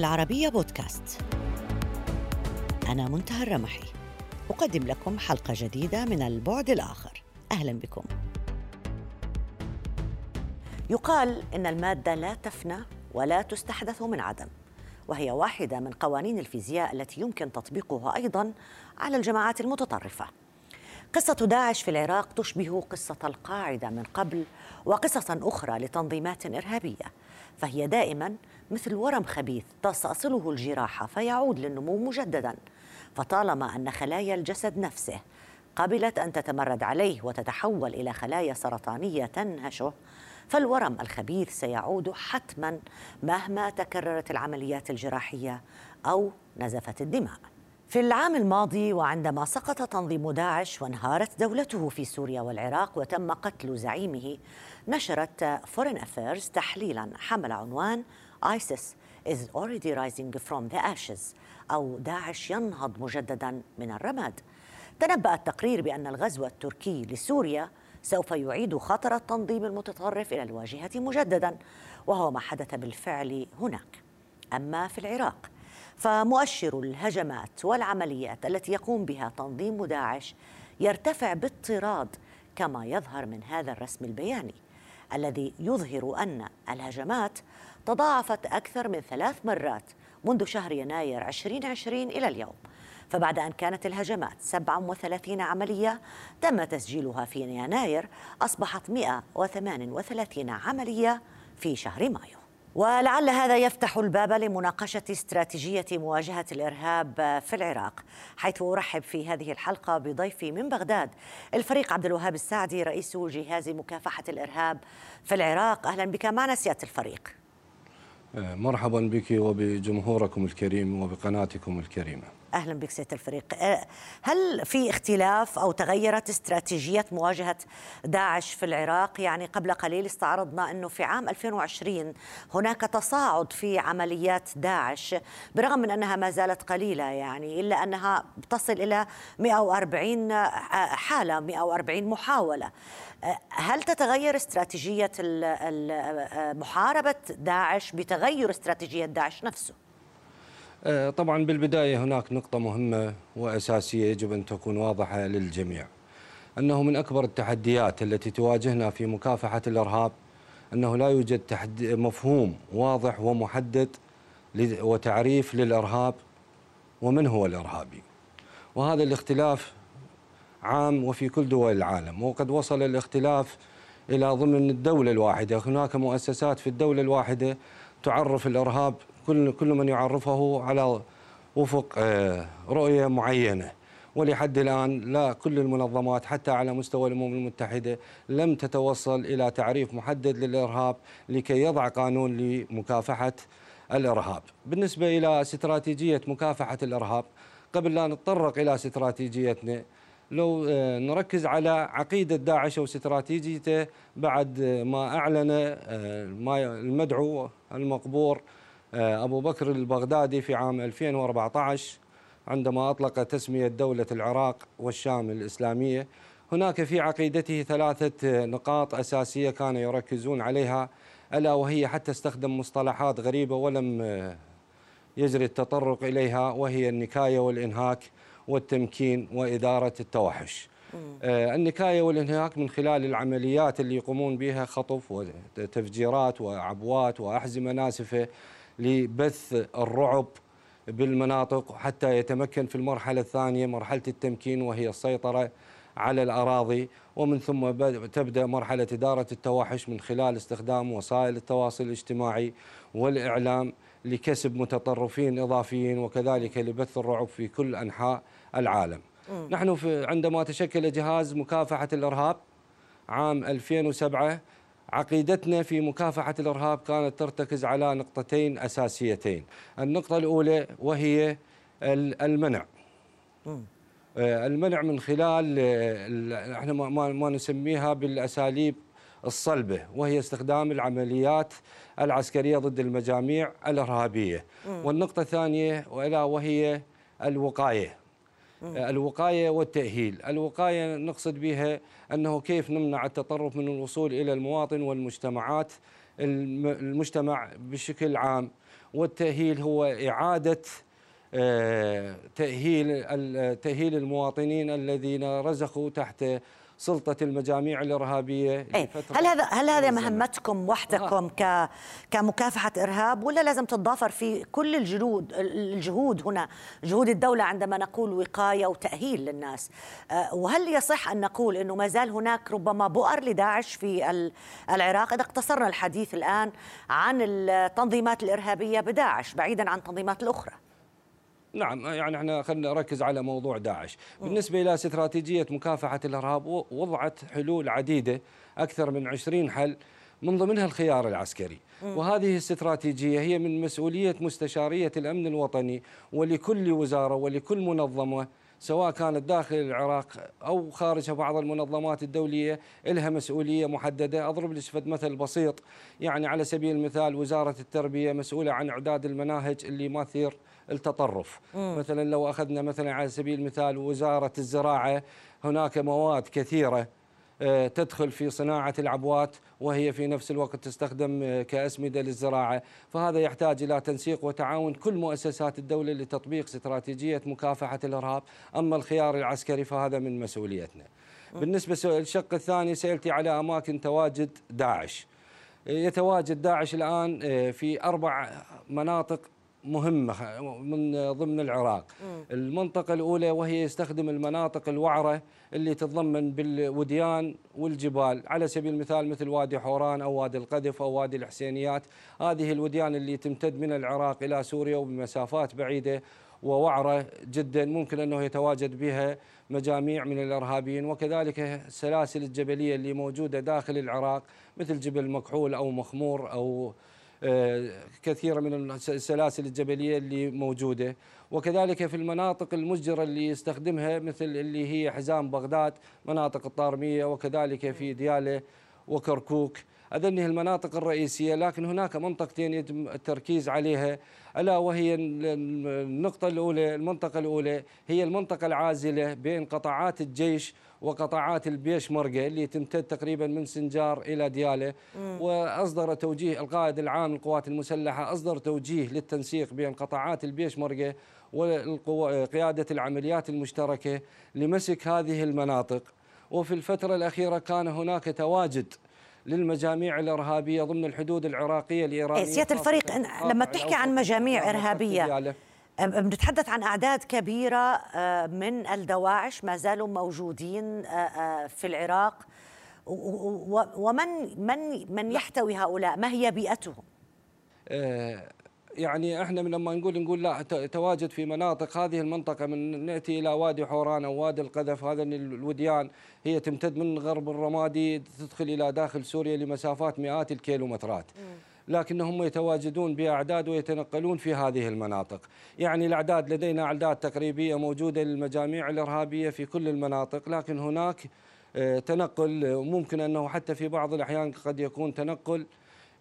العربية بودكاست. أنا منتهى الرمحي. أقدم لكم حلقة جديدة من البعد الآخر. أهلا بكم. يقال إن المادة لا تفنى ولا تستحدث من عدم وهي واحدة من قوانين الفيزياء التي يمكن تطبيقها أيضا على الجماعات المتطرفة. قصة داعش في العراق تشبه قصة القاعدة من قبل وقصصا أخرى لتنظيمات إرهابية فهي دائما مثل ورم خبيث تستأصله الجراحة فيعود للنمو مجددا فطالما أن خلايا الجسد نفسه قبلت أن تتمرد عليه وتتحول إلى خلايا سرطانية تنهشه فالورم الخبيث سيعود حتما مهما تكررت العمليات الجراحية أو نزفت الدماء. في العام الماضي وعندما سقط تنظيم داعش وانهارت دولته في سوريا والعراق وتم قتل زعيمه نشرت Foreign Affairs تحليلا حمل عنوان ISIS is already rising from the ashes. أو داعش ينهض مجددا من الرماد. تنبأ التقرير بأن الغزو التركي لسوريا سوف يعيد خطر التنظيم المتطرف إلى الواجهة مجددا وهو ما حدث بالفعل هناك. أما في العراق فمؤشر الهجمات والعمليات التي يقوم بها تنظيم داعش يرتفع باضطراد كما يظهر من هذا الرسم البياني. الذي يظهر أن الهجمات تضاعفت أكثر من ثلاث مرات منذ شهر يناير 2020 إلى اليوم. فبعد أن كانت الهجمات 37 عملية تم تسجيلها في يناير أصبحت 138 عملية في شهر مايو. ولعل هذا يفتح الباب لمناقشة استراتيجية مواجهة الإرهاب في العراق حيث أرحب في هذه الحلقة بضيفي من بغداد الفريق عبد الوهاب السعدي رئيس جهاز مكافحة الإرهاب في العراق. أهلا بك معنا سيادة الفريق. مرحبا بك وبجمهوركم الكريم وبقناتكم الكريمة. أهلا بك سيادة الفريق. أه، هل في اختلاف أو تغيرت استراتيجية مواجهة داعش في العراق؟ يعني قبل قليل استعرضنا أنه في عام 2020 هناك تصاعد في عمليات داعش برغم من أنها ما زالت قليلة يعني إلا أنها تصل إلى 140 أه، حالة 140 محاولة. أه، هل تتغير استراتيجية محاربة داعش بتغير استراتيجية داعش نفسه؟ طبعا بالبداية هناك نقطة مهمة وأساسية يجب أن تكون واضحة للجميع أنه من أكبر التحديات التي تواجهنا في مكافحة الإرهاب أنه لا يوجد مفهوم واضح ومحدد وتعريف للإرهاب ومن هو الإرهابي. وهذا الاختلاف عام وفي كل دول العالم وقد وصل الاختلاف إلى ضمن الدولة الواحدة. هناك مؤسسات في الدولة الواحدة تعرف الإرهاب كل كل من يعرفه على وفق آه، رؤية معينة ولحد الآن لا كل المنظمات حتى على مستوى الأمم المتحدة لم تتوصل إلى تعريف محدد للإرهاب لكي يضع قانون لمكافحة الإرهاب. بالنسبة إلى استراتيجية مكافحة الإرهاب قبل لا نتطرق إلى استراتيجيتنا لو آه، نركز على عقيدة داعش واستراتيجيته بعد ما أعلن آه، المدعو المقبور أبو بكر البغدادي في عام 2014 عندما أطلق تسمية دولة العراق والشام الإسلامية هناك في عقيدته ثلاثة نقاط أساسية كان يركزون عليها ألا وهي حتى استخدم مصطلحات غريبة ولم آه، يجري التطرق إليها وهي النكاية والإنهاك والتمكين وإدارة التوحش. آه النكاية والإنهاك من خلال العمليات اللي يقومون بها خطف وتفجيرات وعبوات وأحزمة ناسفة لبث الرعب بالمناطق حتى يتمكن في المرحلة الثانية مرحلة التمكين وهي السيطرة على الأراضي ومن ثم تبدأ مرحلة إدارة التوحش من خلال استخدام وسائل التواصل الاجتماعي والإعلام لكسب متطرفين إضافيين وكذلك لبث الرعب في كل أنحاء العالم م. نحن في عندما تشكل جهاز مكافحة الإرهاب عام 2007 عقيدتنا في مكافحة الإرهاب كانت ترتكز على نقطتين أساسيتين. النقطة الأولى وهي المنع. آه، المنع من خلال إحنا ما نسميها بالأساليب الصلبة وهي استخدام العمليات العسكرية ضد المجاميع الإرهابية. والنقطة الثانية وإلا وهي الوقاية. الوقاية والتأهيل. الوقاية نقصد بها أنه كيف نمنع التطرف من الوصول إلى المواطن والمجتمعات المجتمع بشكل عام. والتأهيل هو إعادة آه، تأهيل تأهيل المواطنين الذين رزقوا تحت سلطة المجاميع الإرهابية أي. هل هذا هل هذا مهمتكم وحدكم آه. ك كمكافحة إرهاب ولا لازم تتضافر في كل الجهود الجهود هنا جهود الدولة عندما نقول وقاية وتأهيل للناس آه وهل يصح أن نقول أنه ما زال هناك ربما بؤر لداعش في العراق إذا اقتصرنا الحديث الآن عن التنظيمات الإرهابية بداعش بعيدا عن التنظيمات الأخرى نعم يعني إحنا خلينا نركز على موضوع داعش. بالنسبة إلى استراتيجية مكافحة الإرهاب وضعت حلول عديدة أكثر من 20 حل من ضمنها الخيار العسكري. وهذه الاستراتيجية هي من مسؤولية مستشارية الأمن الوطني ولكل وزارة ولكل منظمة سواء كانت داخل العراق أو خارج بعض المنظمات الدولية لها مسؤولية محددة. أضرب لك مثل بسيط يعني على سبيل المثال وزارة التربية مسؤولة عن إعداد المناهج اللي ما تثير التطرف. مم. مثلا لو أخذنا مثلا على سبيل المثال وزارة الزراعة هناك مواد كثيرة آه، تدخل في صناعة العبوات وهي في نفس الوقت تستخدم آه، كأسمدة للزراعة فهذا يحتاج إلى تنسيق وتعاون. كل مؤسسات الدولة لتطبيق استراتيجية مكافحة الإرهاب. أما الخيار العسكري فهذا من مسؤوليتنا. بالنسبة للشق الثاني سألتي على أماكن تواجد داعش. يتواجد داعش الآن آه، في أربع مناطق مهمة من ضمن العراق. م. المنطقة الأولى وهي يستخدم المناطق الوعرة اللي تتضمن بالوديان والجبال. على سبيل المثال مثل وادي حوران أو وادي القذف أو وادي الحسينيات هذه الوديان اللي تمتد من العراق إلى سوريا وبمسافات بعيدة ووعرة جدا. ممكن أنه يتواجد بها مجاميع من الإرهابيين. وكذلك السلاسل الجبلية اللي موجودة داخل العراق مثل جبل مكحول أو مخمور أو كثيرة من السلاسل الجبلية اللي موجودة. وكذلك في المناطق المجرة اللي يستخدمها مثل اللي هي حزام بغداد مناطق الطارمية وكذلك في ديالة وكركوك. هذه المناطق الرئيسية لكن هناك منطقتين يتم التركيز عليها. ألا وهي النقطة الأولى المنطقة الأولى هي المنطقة العازلة بين قطاعات الجيش وقطاعات البيش مرقة اللي تمتد تقريبا من سنجار إلى ديالة. وأصدر توجيه القائد العام للقوات المسلحة أصدر توجيه للتنسيق بين قطاعات البيش مرقة وقيادة العمليات المشتركة لمسك هذه المناطق. وفي الفترة الأخيرة كان هناك تواجد للمجاميع الإرهابية ضمن الحدود العراقية الإيرانية. إيه، سيادة الفريق لما تحكي عن مجاميع إرهابية بنتحدث عن أعداد كبيرة آه، من الدواعش ما زالوا موجودين آه، آه، في العراق. ومن من من يحتوي هؤلاء؟ ما هي بيئتهم؟ يعني إحنا من لما نقول نقول لا تواجد في مناطق هذه المنطقة من نأتي إلى وادي حوران أو وادي القذف هذا الوديان هي تمتد من غرب الرمادي تدخل إلى داخل سوريا لمسافات مئات الكيلومترات. لكنهم يتواجدون بأعداد ويتنقلون في هذه المناطق. يعني الأعداد لدينا أعداد تقريبية موجودة للمجاميع الإرهابية في كل المناطق لكن هناك آه، تنقل ممكن أنه حتى في بعض الأحيان قد يكون تنقل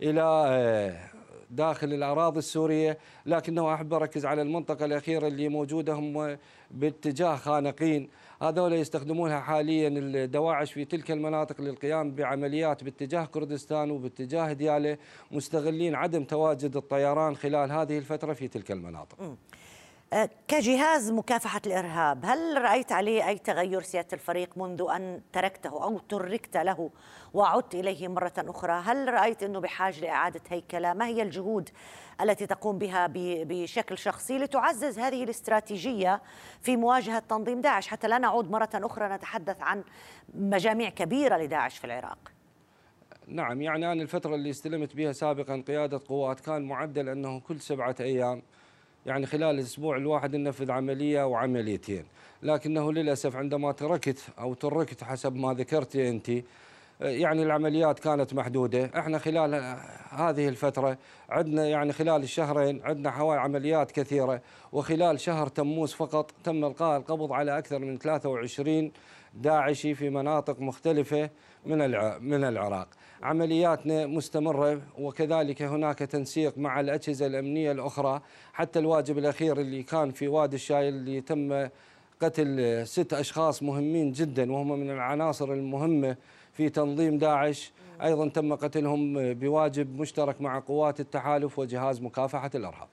إلى آه، داخل الأراضي السورية لكنه أحب أركز على المنطقة الأخيرة اللي موجودة هم باتجاه خانقين هذول يستخدمونها حاليا الدواعش في تلك المناطق للقيام بعمليات باتجاه كردستان وباتجاه ديالة مستغلين عدم تواجد الطيران خلال هذه الفترة في تلك المناطق. كجهاز مكافحة الإرهاب هل رأيت عليه أي تغير سيادة الفريق منذ أن تركته أو تركت له وعدت إليه مرة أخرى؟ هل رأيت أنه بحاجة لإعادة هيكلة؟ ما هي الجهود التي تقوم بها بشكل شخصي لتعزز هذه الاستراتيجية في مواجهة تنظيم داعش؟ حتى لا نعود مرة أخرى نتحدث عن مجاميع كبيرة لداعش في العراق. نعم يعني أنا الفترة اللي استلمت بها سابقا قيادة قوات كان معدل أنه كل سبعة أيام يعني خلال الأسبوع الواحد ننفذ عملية وعمليتين. لكنه للأسف عندما تركت أو تركت حسب ما ذكرت أنت يعني العمليات كانت محدودة. إحنا خلال هذه الفترة عندنا يعني خلال الشهرين عندنا حوالي عمليات كثيرة وخلال شهر تموز فقط تم القاء القبض على أكثر من 23 داعشي في مناطق مختلفة من من العراق. عملياتنا مستمرة وكذلك هناك تنسيق مع الأجهزة الأمنية الأخرى حتى الواجب الأخير اللي كان في وادي الشايل اللي تم قتل ست أشخاص مهمين جدا وهم من العناصر المهمة في تنظيم داعش. أيضا تم قتلهم بواجب مشترك مع قوات التحالف وجهاز مكافحة الإرهاب.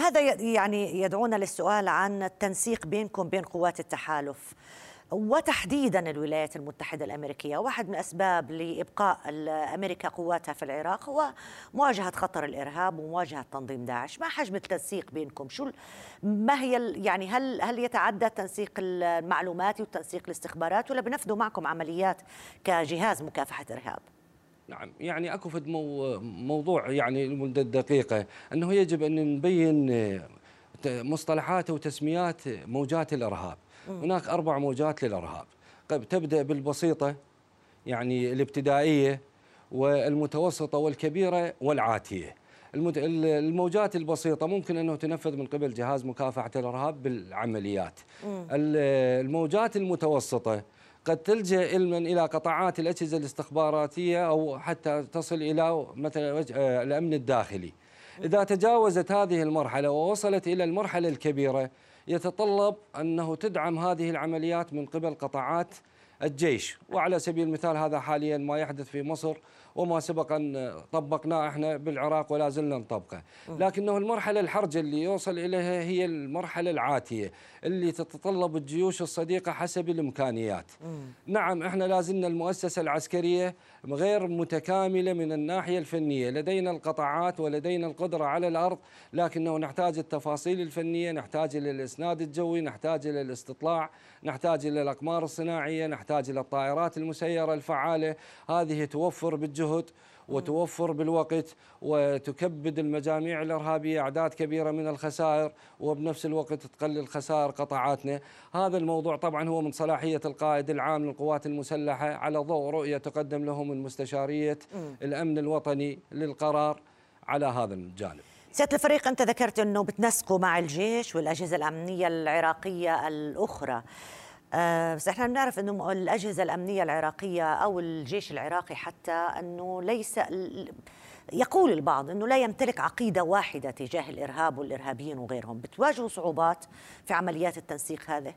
هذا يعني يدعونا للسؤال عن التنسيق بينكم بين قوات التحالف. وتحديدا الولايات المتحدة الأمريكية واحد من أسباب لإبقاء أمريكا قواتها في العراق هو مواجهة خطر الإرهاب ومواجهة تنظيم داعش. ما حجم التنسيق بينكم؟ شو ما هي يعني هل هل يتعدى التنسيق المعلوماتي وتنسيق الاستخبارات ولا بنفذوا معكم عمليات كجهاز مكافحة إرهاب؟ نعم يعني أكو فد مو موضوع يعني لمدة دقيقة أنه يجب أن نبين مصطلحات وتسميات موجات الإرهاب. هناك أربع موجات للإرهاب. تبدأ بالبسيطة يعني الابتدائية والمتوسطة والكبيرة والعاتية. الموجات البسيطة ممكن أنه تنفذ من قبل جهاز مكافحة الإرهاب بالعمليات. الموجات المتوسطة قد تلجأ علما إلى قطاعات الأجهزة الاستخباراتية أو حتى تصل إلى مثلا آه، الأمن الداخلي. إذا تجاوزت هذه المرحلة ووصلت إلى المرحلة الكبيرة يتطلب أنه تدعم هذه العمليات من قبل قطاعات الجيش. وعلى سبيل المثال هذا حاليا ما يحدث في مصر. وما سبق أن طبقناه إحنا بالعراق ولا زلنا نطبقه. لكنه المرحلة الحرجة اللي يوصل إليها هي المرحلة العاتية اللي تتطلب الجيوش الصديقة حسب الإمكانيات. نعم إحنا لازلنا المؤسسة العسكرية غير متكاملة من الناحية الفنية. لدينا القطاعات ولدينا القدرة على الأرض لكنه نحتاج التفاصيل الفنية نحتاج إلى الإسناد الجوي نحتاج إلى الاستطلاع. نحتاج إلى الأقمار الصناعية نحتاج إلى الطائرات المسيرة الفعالة. هذه توفر بالجهد وتوفر بالوقت وتكبد المجاميع الإرهابية أعداد كبيرة من الخسائر وبنفس الوقت تقلل خسائر قطاعاتنا، هذا الموضوع طبعا هو من صلاحية القائد العام للقوات المسلحة على ضوء رؤية تقدم له من مستشاريه الأمن الوطني للقرار على هذا الجانب. سيادة الفريق أنت ذكرت أنه بتنسقوا مع الجيش والأجهزة الأمنية العراقية الأخرى. آه، بس إحنا بنعرف أنه الأجهزة الأمنية العراقية أو الجيش العراقي حتى أنه ليس يقول البعض أنه لا يمتلك عقيدة واحدة تجاه الإرهاب والإرهابيين وغيرهم، بتواجهوا صعوبات في عمليات التنسيق هذه؟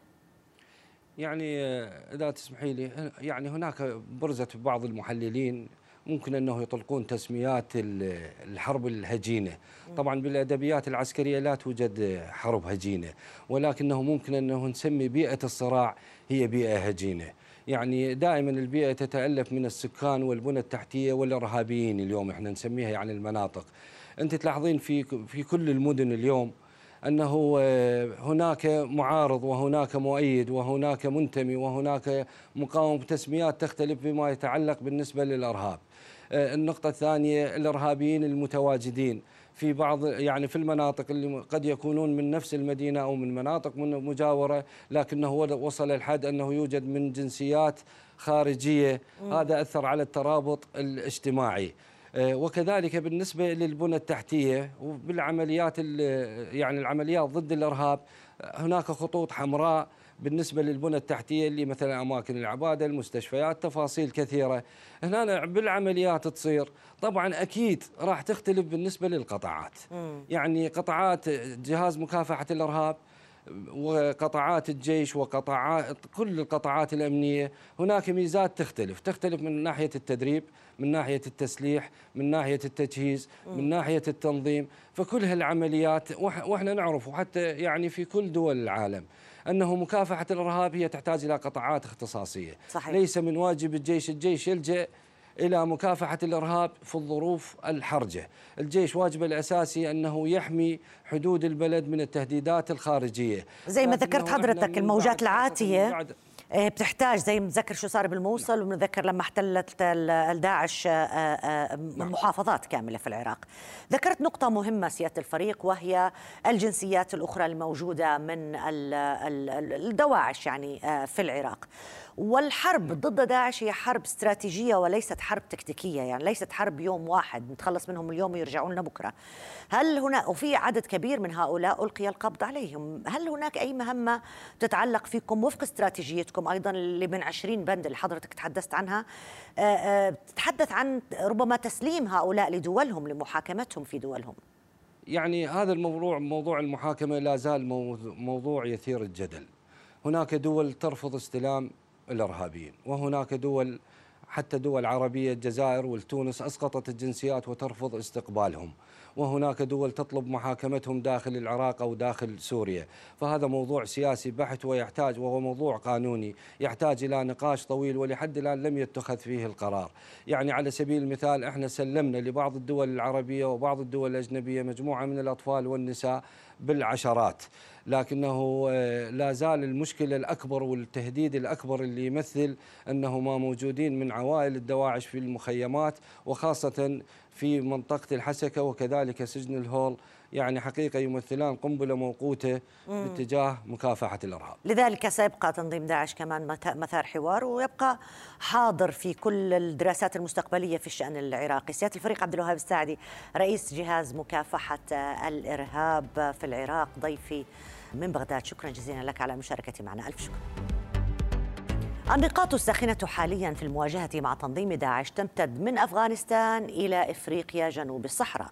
يعني آه، إذا تسمحي لي يعني هناك برزت بعض المحللين ممكن أنه يطلقون تسميات الحرب الهجينة. طبعا بالأدبيات العسكرية لا توجد حرب هجينة ولكنه ممكن أنه نسمي بيئة الصراع هي بيئة هجينة. يعني دائما البيئة تتألف من السكان والبنى التحتية والإرهابيين اليوم إحنا نسميها يعني المناطق. أنت تلاحظين في في كل المدن اليوم أنه هناك معارض وهناك مؤيد وهناك منتمي وهناك مقاوم بتسميات تختلف بما يتعلق بالنسبة للإرهاب. آه، النقطة الثانية الإرهابيين المتواجدين في بعض يعني في المناطق اللي قد يكونون من نفس المدينة أو من مناطق من مجاورة لكنه وصل الحد أنه يوجد من جنسيات خارجية. هذا أثر على الترابط الاجتماعي. آه، وكذلك بالنسبة للبنى التحتية وبالعمليات يعني العمليات ضد الإرهاب هناك خطوط حمراء بالنسبة للبنى التحتية اللي مثلا أماكن العبادة المستشفيات تفاصيل كثيرة. هنا بالعمليات تصير. طبعا أكيد راح تختلف بالنسبة للقطاعات. يعني قطاعات جهاز مكافحة الإرهاب وقطاعات الجيش وقطاعات كل القطاعات الأمنية. هناك ميزات تختلف. تختلف من ناحية التدريب من ناحية التسليح من ناحية التجهيز من ناحية التنظيم. فكل هالعمليات وإحنا نعرف وحتى يعني في كل دول العالم أنه مكافحة الإرهاب هي تحتاج إلى قطاعات اختصاصية. صحيح. ليس من واجب الجيش الجيش يلجأ إلى مكافحة الإرهاب في الظروف الحرجة الجيش واجبه الأساسي أنه يحمي حدود البلد من التهديدات الخارجية زي ما ذكرت حضرتك الموجات العاتية إيه، بتحتاج زي متذكر شو صار بالموصل وبنتذكر لما احتلت الداعش آه، آه، نعم. محافظات كاملة في العراق. ذكرت نقطة مهمة سيادة الفريق وهي الجنسيات الأخرى الموجودة من الدواعش يعني آه، في العراق. والحرب ضد داعش هي حرب استراتيجية وليست حرب تكتيكية يعني ليست حرب يوم واحد نتخلص منهم اليوم ويرجعون لنا بكرة. هل هنا وفي عدد كبير من هؤلاء ألقي القبض عليهم. هل هناك أي مهمة تتعلق فيكم وفق استراتيجيتكم أيضا اللي من 20 بند اللي حضرتك تحدثت عنها؟ آه، آه، تتحدث عن ربما تسليم هؤلاء لدولهم لمحاكمتهم في دولهم. يعني هذا الموضوع موضوع المحاكمة لا زال موضوع يثير الجدل. هناك دول ترفض استلام الإرهابيين. وهناك دول حتى دول عربية الجزائر والتونس أسقطت الجنسيات وترفض استقبالهم. وهناك دول تطلب محاكمتهم داخل العراق أو داخل سوريا. فهذا موضوع سياسي بحت ويحتاج وهو موضوع قانوني يحتاج إلى نقاش طويل ولحد الآن لم يتخذ فيه القرار. يعني على سبيل المثال إحنا سلمنا لبعض الدول العربية وبعض الدول الأجنبية مجموعة من الأطفال والنساء بالعشرات. لكنه آه، لا زال المشكلة الأكبر والتهديد الأكبر اللي يمثل أنه ما موجودين من عوائل الدواعش في المخيمات وخاصة في منطقة الحسكة وكذلك سجن الهول يعني حقيقة يمثلان قنبلة موقوتة باتجاه مكافحة الإرهاب. لذلك سيبقى تنظيم داعش كمان مثار حوار ويبقى حاضر في كل الدراسات المستقبلية في الشأن العراقي. سيادة الفريق عبد الوهاب الساعدي رئيس جهاز مكافحة الإرهاب في العراق ضيفي من بغداد. شكرا جزيلا لك على المشاركة معنا. ألف شكر. النقاط الساخنة حاليا في المواجهة مع تنظيم داعش تمتد من أفغانستان إلى إفريقيا جنوب الصحراء.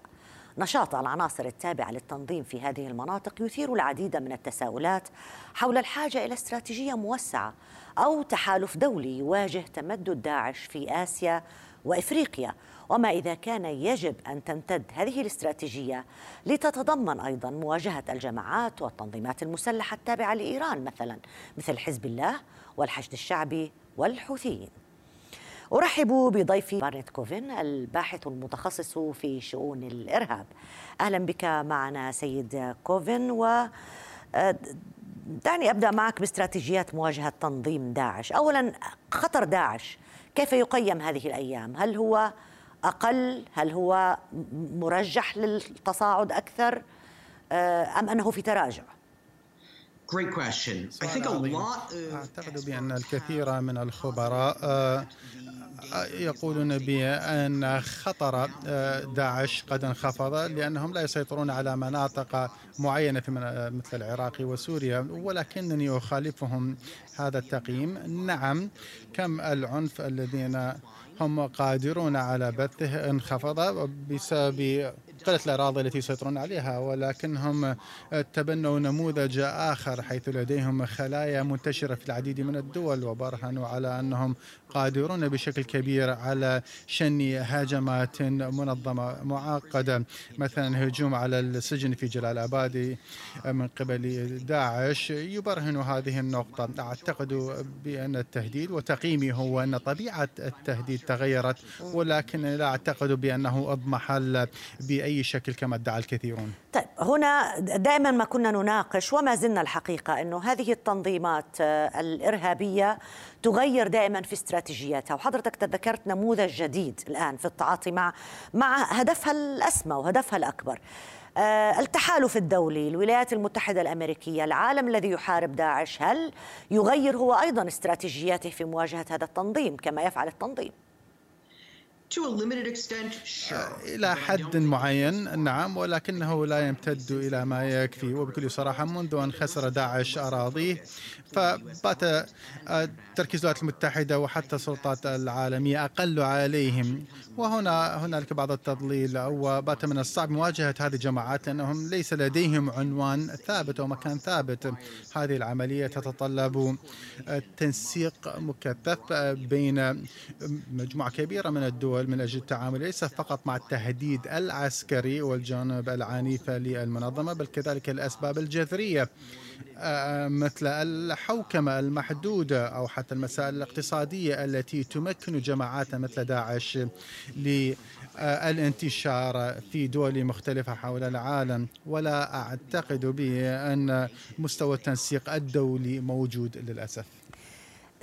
نشاط العناصر التابعة للتنظيم في هذه المناطق يثير العديد من التساؤلات حول الحاجة إلى استراتيجية موسعة أو تحالف دولي يواجه تمدد داعش في آسيا وإفريقيا. وما إذا كان يجب أن تمتد هذه الاستراتيجية لتتضمن أيضا مواجهة الجماعات والتنظيمات المسلحة التابعة لإيران مثلا مثل حزب الله والحشد الشعبي والحوثيين. أرحب بضيفي بارنت كوفن الباحث المتخصص في شؤون الإرهاب. أهلا بك معنا سيد كوفن و آه، دعني أبدأ معك باستراتيجيات مواجهة تنظيم داعش. أولا خطر داعش كيف يقيم هذه الأيام؟ هل هو أقل؟ هل هو مرجح للتصاعد أكثر؟ آه، أم أنه في تراجع؟ Great question. I think a lot of أعتقد بأن الكثير من الخبراء آه، يقولون بأن خطر آه، داعش قد انخفض لأنهم لا يسيطرون على مناطق معينة في مثل العراق وسوريا ولكنني أخالفهم هذا التقييم نعم كم العنف الذين هم قادرون على بثه انخفض بسبب قلة الأراضي التي يسيطرون عليها ولكنهم تبنوا نموذج آخر حيث لديهم خلايا منتشرة في العديد من الدول وبرهنوا على أنهم قادرون بشكل كبير على شن هجمات منظمة معقدة. مثلا هجوم على السجن في جلال آباد من قبل داعش يبرهن هذه النقطة. أعتقد بأن التهديد وتقييمي هو أن طبيعة التهديد تغيرت ولكن لا أعتقد بأنه اضمحل بأي شكل كما ادعى الكثيرون؟ طيب هنا دائما ما كنا نناقش وما زلنا الحقيقة أنه هذه التنظيمات آه، الإرهابية تغير دائما في استراتيجياتها وحضرتك تذكرت نموذج جديد الآن في التعاطي مع مع هدفها الأسمى وهدفها الأكبر آه، التحالف الدولي الولايات المتحدة الأمريكية العالم الذي يحارب داعش. هل يغير هو أيضا استراتيجياته في مواجهة هذا التنظيم كما يفعل التنظيم؟ إلى حد معين. نعم ولكنه لا يمتد إلى ما يكفي. وبكل صراحة منذ أن خسر داعش أراضيه فبات تركيز الولايات المتحدة وحتى السلطات العالمية أقل عليهم. وهنا هنالك بعض التضليل وبات من الصعب مواجهة هذه الجماعات لأنهم ليس لديهم عنوان ثابت أو مكان ثابت. هذه العملية تتطلب تنسيق مكثف بين مجموعة كبيرة من الدول من أجل التعامل ليس فقط مع التهديد العسكري والجانب العنيف للمنظمة بل كذلك الأسباب الجذرية آه، مثل الحوكمة المحدودة أو حتى المسائل الاقتصادية التي تمكن جماعات مثل داعش للانتشار في دول مختلفة حول العالم. ولا أعتقد بأن مستوى التنسيق الدولي موجود للأسف.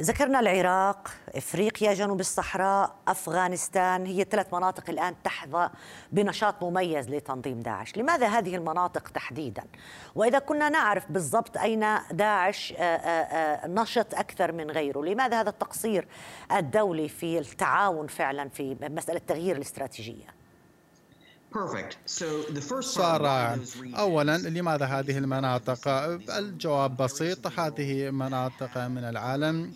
ذكرنا العراق إفريقيا جنوب الصحراء أفغانستان هي ثلاث مناطق الآن تحظى بنشاط مميز لتنظيم داعش. لماذا هذه المناطق تحديدا؟ وإذا كنا نعرف بالضبط أين داعش آه، آه، آه، نشط أكثر من غيره لماذا هذا التقصير الدولي في التعاون فعلا في مسألة تغيير الاستراتيجية؟ رائع أولا لماذا هذه المناطق؟ الجواب بسيط هذه مناطق من العالم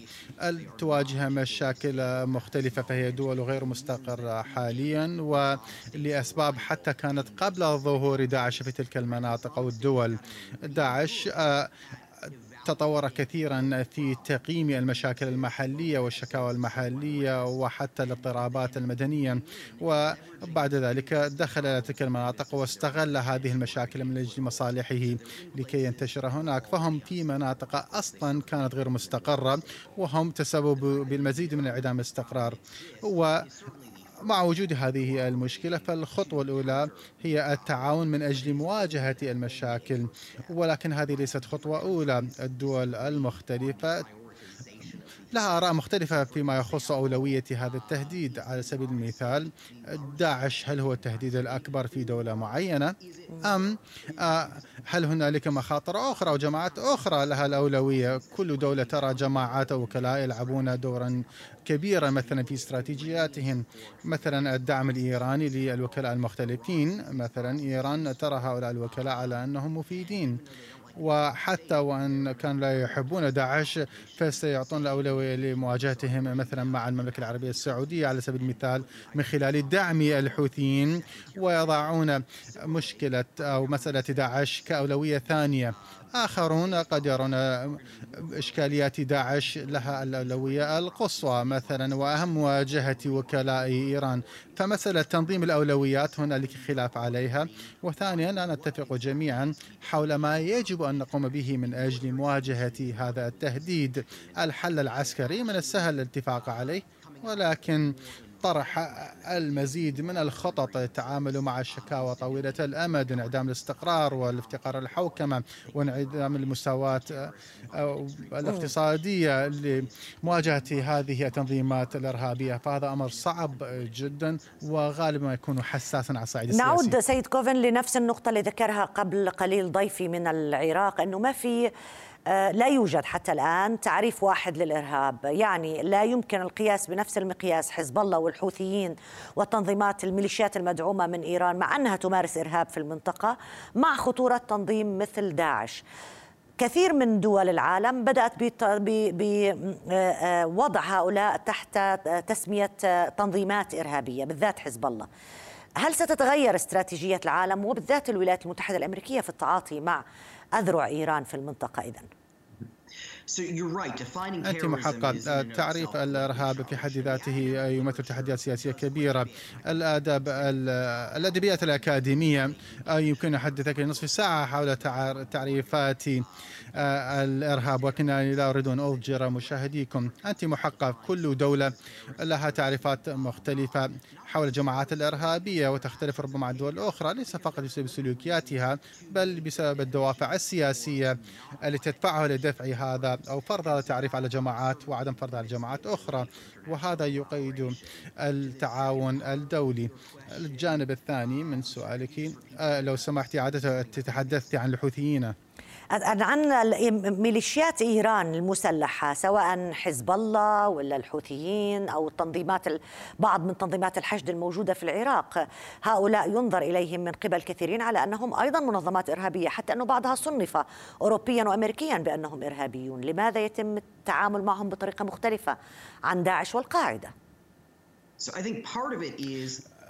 تواجه مشاكل مختلفة فهي دول غير مستقرة حاليا ولأسباب حتى كانت قبل ظهور داعش في تلك المناطق أو الدول داعش. تطور كثيرا في تقييم المشاكل المحلية والشكاوى المحلية وحتى الاضطرابات المدنية وبعد ذلك دخل إلى تلك المناطق واستغل هذه المشاكل من أجل مصالحه لكي ينتشر هناك. فهم في مناطق أصلا كانت غير مستقرة وهم تسببوا بالمزيد من انعدام الاستقرار و مع وجود هذه المشكلة فالخطوة الأولى هي التعاون من أجل مواجهة المشاكل ولكن هذه ليست خطوة أولى. الدول المختلفة لها آراء مختلفة فيما يخص أولوية هذا التهديد. على سبيل المثال داعش هل هو التهديد الأكبر في دولة معينة؟ أم آه، هل هنالك مخاطر أخرى أو جماعات أخرى لها الأولوية؟ كل دولة ترى جماعات وكلاء يلعبون دورا كبيرا مثلا في استراتيجياتهم. مثلا الدعم الإيراني للوكلاء المختلفين. مثلا إيران ترى هؤلاء الوكلاء على أنهم مفيدين. وحتى وأن كانوا لا يحبون داعش فسيعطون الأولوية لمواجهتهم مثلا مع المملكة العربية السعودية على سبيل المثال من خلال دعم الحوثيين ويضعون مشكلة أو مسألة داعش كأولوية ثانية. آخرون قد يرون إشكاليات داعش لها الأولوية القصوى مثلا وأهم مواجهة وكلاء إيران. فمسألة تنظيم الأولويات هنالك خلاف عليها. وثانيا نتفق جميعا حول ما يجب أن نقوم به من أجل مواجهة هذا التهديد. الحل العسكري من السهل الاتفاق عليه ولكن طرح المزيد من الخطط للتعامل مع الشكاوى طويلة الأمد انعدام الاستقرار والافتقار الحوكمة وانعدام المساواة آه، الاقتصادية لمواجهة هذه التنظيمات الإرهابية. فهذا أمر صعب جدا وغالبا يكون حساسا على الصعيد السياسي. نعود سيد كوفن لنفس النقطة اللي ذكرها قبل قليل ضيفي من العراق أنه ما في لا يوجد حتى الآن تعريف واحد للإرهاب. يعني لا يمكن القياس بنفس المقياس. حزب الله والحوثيين والتنظيمات الميليشيات المدعومة من إيران مع أنها تمارس إرهاب في المنطقة مع خطورة تنظيم مثل داعش. كثير من دول العالم بدأت بوضع هؤلاء تحت تسمية تنظيمات إرهابية بالذات حزب الله. هل ستتغير استراتيجية العالم وبالذات الولايات المتحدة الأمريكية في التعاطي مع أذرع إيران في المنطقة إذن؟ أنت محقق تعريف الإرهاب في حد ذاته يمثل تحديات سياسية كبيرة. الآداب الأدبيات الأكاديمية يمكن أحدثك لنصف ساعة حول تعريفات آه، الإرهاب. ولكنني لا أريد أن أضجر مشاهديكم. أنت محقق كل دولة لها تعريفات مختلفة حول الجماعات الإرهابية وتختلف ربما عن الدول الأخرى ليس فقط بسبب سلوكياتها بل بسبب الدوافع السياسية التي تدفعها لدفع هذا أو فرض هذا التعريف على جماعات وعدم فرض على جماعات أخرى وهذا يقيد التعاون الدولي. الجانب الثاني من سؤالك آه، لو سمحتي عادة تتحدثت عن الحوثيين. عن ميليشيات إيران المسلحة سواء حزب الله ولا الحوثيين أو تنظيمات بعض من تنظيمات الحشد الموجودة في العراق. هؤلاء ينظر إليهم من قبل كثيرين على أنهم أيضا منظمات إرهابية حتى أنه بعضها صنف اوروبيا وامريكيا بأنهم إرهابيون. لماذا يتم التعامل معهم بطريقة مختلفة عن داعش والقاعدة؟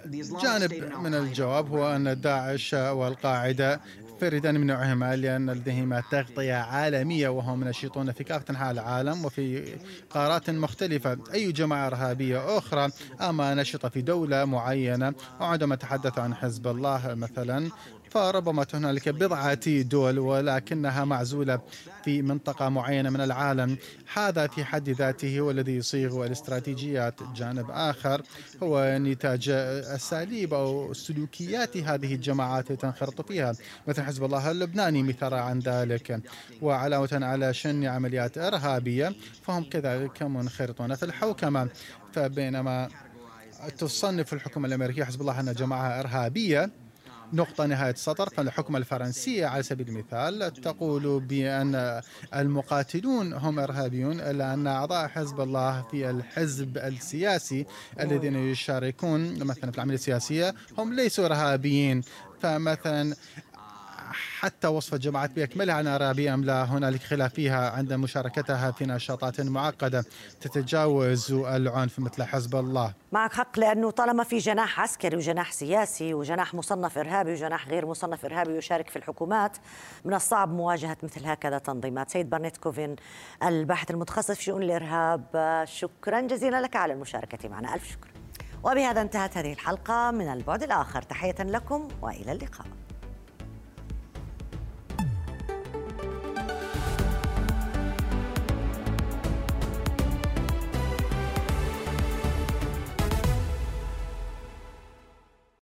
جانب من الجواب هو أن داعش والقاعدة فردان من نوعهما لأن لديهما تغطية عالمية وهم نشيطون في كافة أنحاء العالم وفي قارات مختلفة. أي جماعة إرهابية أخرى أما نشطة في دولة معينة وعندما تحدث عن حزب الله مثلا فربما هنالك بضعة دول ولكنها معزولة في منطقة معينة من العالم. هذا في حد ذاته هو الذي يصيغ الاستراتيجيات. جانب آخر هو نتاج أساليب أو سلوكيات هذه الجماعات تنخرط فيها. مثل حزب الله اللبناني مثال عن ذلك. وعلاوة على شن عمليات إرهابية فهم كذلك منخرطون في الحوكمة. فبينما تصنف الحكومة الأمريكية حزب الله أنها جماعة إرهابية نقطة نهاية السطر فالحكومة الفرنسية على سبيل المثال تقول بأن المقاتلون هم إرهابيون إلا أن أعضاء حزب الله في الحزب السياسي الذين يشاركون مثلا في العملية السياسية هم ليسوا إرهابيين. فمثلا حتى وصف الجماعات بأكملها إرهابية أم لا. هنالك خلاف فيها عند مشاركتها في نشاطات معقدة تتجاوز العنف مثل حزب الله. معك حق لأنه طالما في جناح عسكري وجناح سياسي وجناح مصنف إرهابي وجناح غير مصنف إرهابي يشارك في الحكومات من الصعب مواجهة مثل هكذا تنظيمات. سيد بارنيت كوفين الباحث المتخصص في شؤون الإرهاب شكرا جزيلا لك على المشاركة معنا. ألف شكر. وبهذا انتهت هذه الحلقة من البعد الآخر. تحية لكم وإلى اللقاء.